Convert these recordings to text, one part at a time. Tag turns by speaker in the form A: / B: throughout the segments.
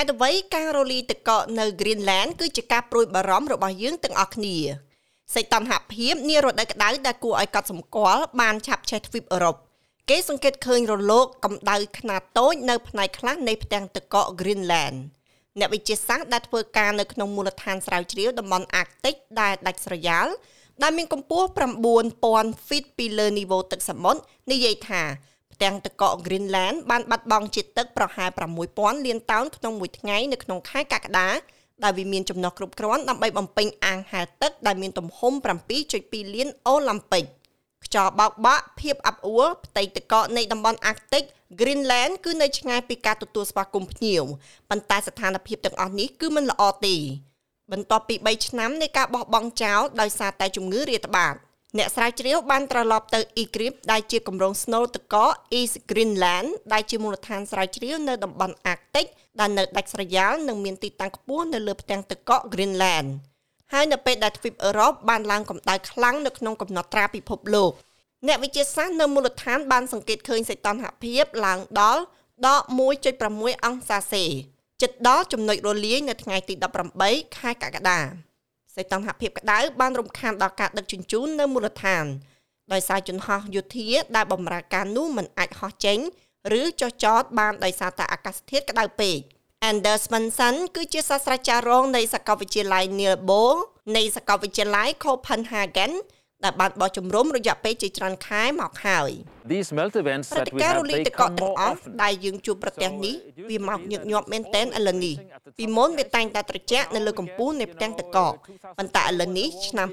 A: េតុអ្វីការរលាយទឹកកកនៅ Greenland គឺជាការព្រួយបារម្ភរបស់យើងទាំងអស់គ្នាសេចតហភាពនារដូវក្តៅដែលគួរឲ្យកត់សម្គាល់បានឆាប់ឆេះទ្វីបអឺរ៉ុបគេសង្កេតឃើញរលកកម្ដៅខ្នាតតូចនៅផ្នែកខ្លះនៃផ្ទាំងទឹកកក Greenland អ្នកវិទ្យាសាស្ត្រដែលធ្វើការនៅក្នុងមូលដ្ឋានស្រាវជ្រាវតំបន់អាកតិចដែលដាច់ស្រយាលដែលមានកម្ពស់9000 feet ពីលើនីវ៉ូទឹកសមុទ្រនិយាយថាផ្ទាំងទឹកកក Greenland បានបាត់បង់ជាតិទឹកប្រហែល6000លានតោនក្នុងមួយថ្ងៃនៅក្នុងខែកក្កដាដែលវាមានចំណុះគ្រប់គ្រាន់ដើម្បីបំពេញអាងហែលទឹកដែលមានទំហំ7.2លានអូឡ িম্প ិកខ្យល់បោកបក់ភាពអាប់អួរផ្ទៃទឹកកកនៃតំបន់អាកតិក Greenland គឺនៅឆ្ងាយពីការទទួលស្វាគមន៍ភ្ញៀវប៉ុន្តែស្ថានភាពទាំងអស់នេះគឺមិនល្អទេបន្ទាប់ពី3ឆ្នាំនៃការបោះបង់ចោលដោយសារតែជំងឺរាតត្បាត អ្នកស្រាវជ្រាវបានត្រឡប់ទៅ Eclipse ដែលជាគម្រោង Snow ទឹកកក East Greenland ដែលជាមូលដ្ឋានស្រាវជ្រាវនៅតំបន់អាកតិកដែលនៅដាច់ស្រយាលនិងមានទីតាំងខ្ពស់នៅលើផ្ទាំងទឹកកក Greenland ហើយនៅពេលដែលទ្វីបអឺរ៉ុបបានឡើងកម្ដៅខ្លាំងនៅក្នុងកំណត់ត្រាពិភពលោកអ្នកវិទ្យាសាស្ត្រនៅមូលដ្ឋានបានសង្កេតឃើញសីតុណ្ហភាពឡើងដល់ដក1.6អង្សាសេជិតដល់ចំណុចរលាយនៅថ្ងៃទី18ខែកក្កដា សីតុណ្ហភាពក្តៅបានរំខានដល់ការដឹកជញ្ជូននៅមូលដ្ឋានដោយសារយន្តហោះយោធាដែលបម្រើការនោះមិនអាចហោះចេញឬចុះចតបានដោយសារតែអាកាសធាតុក្តៅពេក Anders Svensson គឺជាសាស្ត្រាចារ្យរងនៃសាកលវិទ្យាល័យ Niels Bohr នៃសាកលវិទ្យាល័យ Copenhagen ដែលបានបោះជំរំរយៈពេលជាច្រើនខែមកហើយ
B: These melt events that we
A: ការ
B: have
A: រលាយ
B: they
A: ទឹកកក
B: come
A: ទាំង
B: more
A: អស់
B: often
A: ដែលយើងជួបប្រទេសនេះវាមកញឹកញាប់មែនតែនឥឡូវនេះពីមុនវាតែងតែត្រជាក់នៅលើកម្ពស់នៃផ្ទាំងទឹកកកប៉ុន្តែឥឡូវនេះឆ្នាំ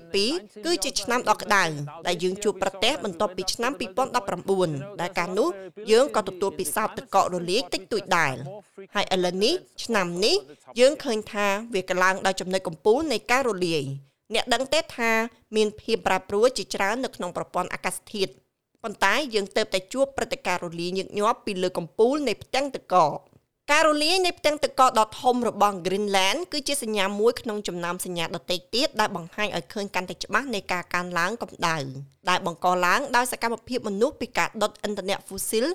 A: 2022គឺជាឆ្នាំដ៏ក្តៅដែលយើងជួបប្រទេសបន្ទាប់ពីឆ្នាំ2019ដែលកាលនោះយើងក៏ទទួលពិសោធន៍ទឹកកករលាយតិចតួចដែរហើយឥឡូវនេះឆ្នាំនេះយើងឃើញថាវាកឡើងដល់ចំណុចកំពូលនៃការរលាយ អ្នកដឹងទេថាមានភាពប្រែប្រួលជាច្រើននៅក្នុងប្រព័ន្ធអាកាសធាតុប៉ុន្តែយើងទៅតែជួបព្រឹត្តិការណ៍រលាយញឹកញាប់ពីលើកំពូលនៃផ្ទាំងទឹកកកការរលាយនៃផ្ទាំងទឹកកកដ៏ធំរបស់ Greenland គឺជាសញ្ញាមួយក្នុងចំណោមសញ្ញាដទៃទៀតដែលបង្ហាញឲ្យឃើញកាន់តែច្បាស់នៃការកើនឡើងកម្ដៅដែលបង្កឡើងដោយសកម្មភាពមនុស្សពីការដុតឥន្ធនៈហ្វូស៊ីល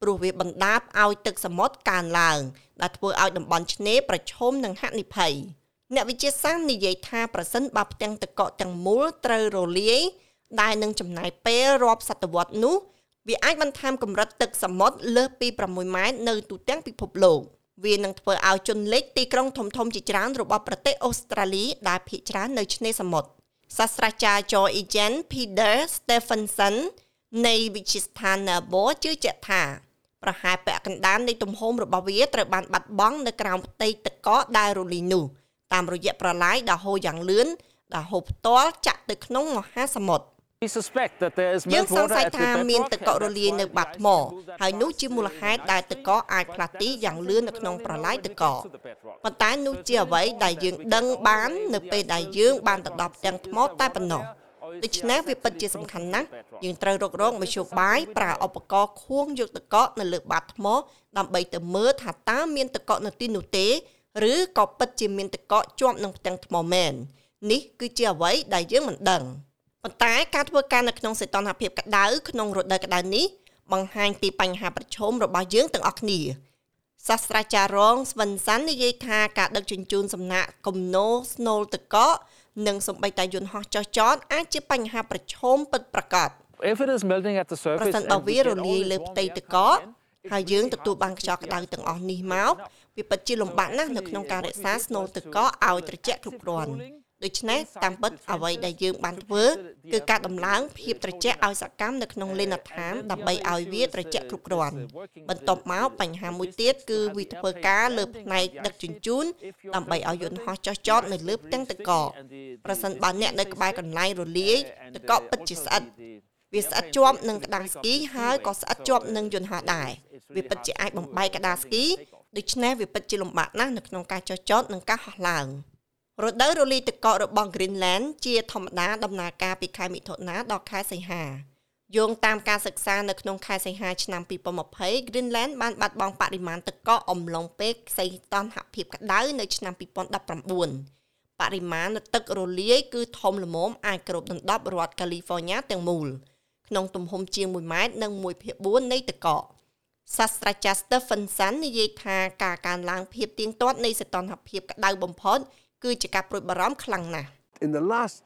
A: ព្រោះវាបណ្ដាលឲ្យទឹកសមុទ្រកើនឡើងដែលធ្វើឲ្យតំបន់ឆ្នេរប្រឈមនឹងហានិភ័យ អ្នកវិទ្យាសាស្ត្រនិយាយថាប្រសិនបើផ្ទាំងទឹកកកទាំងមូលត្រូវរលាយដែលនឹងចំណាយពេលរាប់សតវត្សនោះវាអាចបន្ថែមកម្រិតទឹកសមុទ្រលើសពី6ម៉ែត្រនៅទូទាំងពិភពលោកវានឹងធ្វើឲ្យជន់លិចទីក្រុងធំធំជាច្រើនរបស់ប្រទេសអូស្ត្រាលីដែលភាគច្រើននៅឆ្នេរសមុទ្រសាស្ត្រាចារ្យ Georgian Peter Stephenson នៃវិទ្យាស្ថាន Nabo ជឿជាក់ថាប្រហែលពាក់កណ្ដាលនៃទំហំរបស់វាត្រូវបានបាត់បង់នៅក្រោមផ្ទៃទឹកកកដែលរលាយនោះ តាមរយៈប្រឡាយដ៏ហូរយ៉ាងលឿនដែលហូរផ្ទាល់ចាក់ទៅក្នុងមហាសមុទ្រ
B: We suspect that there is
A: យើង
B: melt
A: សង្ water ស័យ
B: at the
A: ថាមាន
B: bedrock
A: ទឹកកករលាយនៅបាតថ្មហើយនោះជាមូលហេតុដែលទឹកកកអាចផ្លាស់ទីយ៉ាងលឿននៅក្នុងប្រឡាយទឹកកកប៉ុន្តែនោះជាអ្វីដែលយើងដឹងបាននៅពេលដែលយើងបានទៅដល់ផ្ទាំងថ្មតែប៉ុណ្ណោះដូច្នេះវាពិតជាសំខាន់ណាស់យើងត្រូវរករកមធ្យោបាយប្រើឧបករណ៍ខួងយកទឹកកកនៅលើបាតថ្មដើម្បីទៅមើលថាតើមានទឹកកកនៅទីនោះទេ ឬក៏ពិតជាមានទឹកកកជាប់នឹងផ្ទាំងថ្មមែននេះគឺជាអ្វីដែលយើងមិនដឹងប៉ុន្តែការធ្វើការនៅក្នុងសីតុណ្ហភាពក្តៅក្នុងរដូវក្តៅនេះបង្ហាញពីបញ្ហាប្រឈមរបស់យើងទាំងអស់គ្នាសាស្ត្រាចារ្យរងស្វិនសាន់និយាយថាការដឹកជញ្ជូនសំណាក់គំនោស្នូលទឹកកកនិងសំបីតាយន្តហោះចុះចតអាចជាបញ្ហាប្រឈមពិតប្រាកដ
B: If it is melting at the
A: ប្រ
B: surface
A: សិនបើ
B: and we
A: វារ
B: get
A: លាយ
B: all
A: លើ
B: the
A: ផ្ទៃ
B: water
A: ទឹកក
B: coming
A: ក
B: in,
A: ហើយយើងទទួលបានខ្យល់ក្តៅទាំងអស់នេះមក វាពិតជាលំបាកណាស់នៅក្នុងការរក្សាស្នូលទឹកកកឲ្យត្រជាក់គ្រប់គ្រាន់ដូច្នេះតាមពិតអ្វីដែលយើងបានធ្វើគឺការដំឡើងភាពត្រជាក់ឲ្យសកម្មនៅក្នុងលេនដ្ឋានដើម្បីឲ្យវាត្រជាក់គ្រប់គ្រាន់បន្ទាប់មកបញ្ហាមួយទៀតគឺវាធ្វើការលើផ្នែកដឹកជញ្ជូនដើម្បីឲ្យយន្តហោះចុះចតនៅលើផ្ទាំងទឹកកកប្រសិនបើអ្នកនៅក្បែរកន្លែងរលាយទឹកកកពិតជាស្អិតវាស្អិតជាប់នឹងក្តារស្គីហើយក៏ស្អិតជាប់នឹងយន្តហោះដែរវាពិតជាអាចបំបែកក្តារស្គី ដូច្នេះវាពិតជាលំបាកណាស់នៅក្នុងការចុះចតនិងការហោះឡើងរដូវរលាយទឹកកករបស់ Greenland ជាធម្មតាដំណើរការពីខែមិថុនាដល់ខែសីហាយោងតាមការសិក្សានៅក្នុងខែសីហាឆ្នាំ2020 Greenland បានបាត់បង់បរិមាណទឹកកកអំឡុងពេលសីតុណ្ហភាពក្តៅនៅឆ្នាំ2019បរិមាណទឹករលាយគឺធំល្មមអាចគ្របដណ្ដប់រដ្ឋ California ទាំងមូលក្នុងទំហំជាង1ម៉ែត្រនិង1ភាគ4នៃទឹកកក សាស្ត្រាចារ្យ Stephenson និយាយថាការកើនឡើងភាពទៀងទាត់នៃសីតុណ្ហភាពក្តៅបំផុតគឺជាការព្រួយបារម្ភខ្លាំងណាស់
C: In the last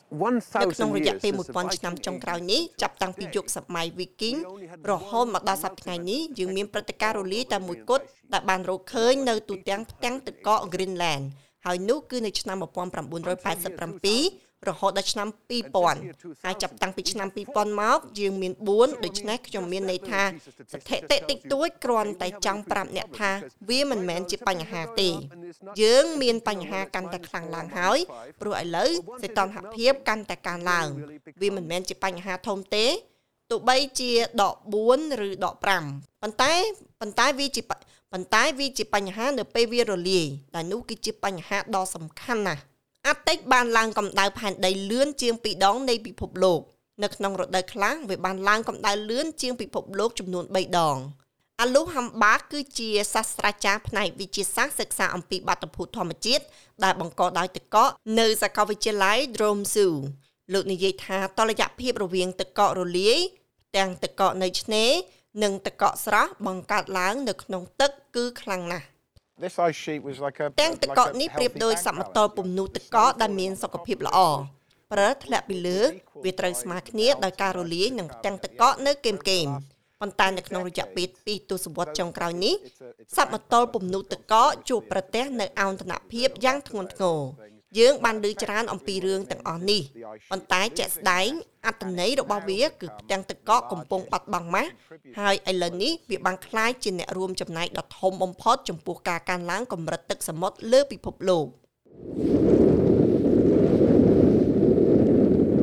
A: នៅក្នុង
C: 1000
A: រយៈ
C: years
A: ពេល
C: the
A: 1000
C: Viking
A: ឆ្នាំចុង
C: Age
A: ក្រោយនេះចាប់តាំងពីយុគសម័យ Viking រហូតមកដល់សប្តាហ៍ថ្ងៃនេះយើងមានព្រឹត្តិការណ៍រលាយតែមួយគត់ដែលបានរកឃើញនៅទូទាំងផ្ទាំងទឹកកក Greenland ហើយនោះគឺនៅឆ្នាំ1987 រហូតដល់ឆ្នាំ2000ហើយចាប់តាំងពីឆ្នាំ2000មកយើងមាន4ដូច្នេះខ្ញុំមានន័យថាស្ថិតិតិចតួចគ្រាន់តែចង់ប្រាប់អ្នកថាវាមិនមែនជាបញ្ហាទេ យើងមានបញ្ហាកាន់តែខ្លាំងឡើងហើយព្រោះឥឡូវសីតុណ្ហភាពកាន់តែកើនឡើង វាមិនមែនជាបញ្ហាធំទេទោះបីជាដក4ឬដក5ប៉ុន្តែប៉ុន្តែវាជាប៉ុន្តែវាជាបញ្ហានៅពេលវារលាយដែលនោះគឺជាបញ្ហាដ៏សំខាន់ណាស់ អាតិចបានឡើងកម្ដៅផែនដីលឿនជាង2ដងនៃពិភពលោកនៅក្នុងរដូវខ្លះវាបានឡើងកម្ដៅលឿនជាងពិភពលោកចំនួន3ដងអាលូហាំបាគឺជាសាស្ត្រាចារ្យផ្នែកវិទ្យាសាស្ត្រសិក្សាអំពីបាតុភូតធម្មជាតិដែលបង្កដោយទឹកកកនៅសាកលវិទ្យាល័យ Tromsø លោកនិយាយថាតលយៈភាពរវាងទឹកកករលាយទាំងទឹកកកនៅឆ្នេរនិងទឹកកកស្រស់បង្កើតឡើងនៅក្នុងទឹកគឺខ្លាំងណាស់
D: This ice sheet was like a
A: ទាំងទឹកកកនេះប្រៀបដូចសមតលពំនូទឹកកកដែលមានសុខភាពល្អប្រើធ្លាក់ពីលើវាត្រូវស្មើគ្នាដោយការរលាយនឹងផ្ទាំងទឹកកកនៅគេមកេមប៉ុន្តែនៅក្នុងរយៈពេល2ទសវត្សរ៍ចុងក្រោយនេះសមតលពំនូទឹកកកជួបប្រទះនៅអោនធនភាពយ៉ាងធ្ងន់ធ្ងរ យើងបានឮច្រើនអំពីរឿងទាំងអស់នេះប៉ុន្តែជាក់ស្ដែងអត្តន័យរបស់វាគឺផ្ទាំងទឹកកកកំពុងបាត់បង់ម៉ាស់ហើយឥឡូវនេះវាបានคล้ายជាអ្នករួមចំណែកដ៏ធំបំផុតចំពោះការកើនឡើងកម្រិតទឹកសមុទ្រលើពិភពលោក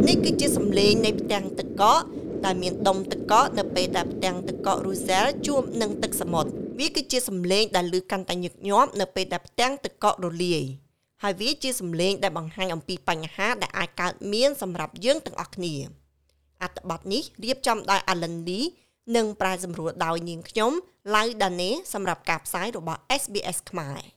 A: នេះគឺជាសម្លេងនៃផ្ទាំងទឹកកកដែលមានដុំទឹកកកនៅពេលដែលផ្ទាំងទឹកកក Russell ជួបនឹងទឹកសមុទ្រវាគឺជាសម្លេងដែលឮកាន់តែញឹកញាប់នៅពេលដែលផ្ទាំងទឹកកករលាយ ហើយវាជាសម្លេងដែលបង្ហាញអំពីបញ្ហាដែលអាចកើតមានសម្រាប់យើងទាំងអស់គ្នាអត្ថបទនេះរៀបចំដោយ Alan Lee និងប្រែសម្រួលដោយនាងខ្ញុំ Lau Dane សម្រាប់ការផ្សាយរបស់ SBS ខ្មែរ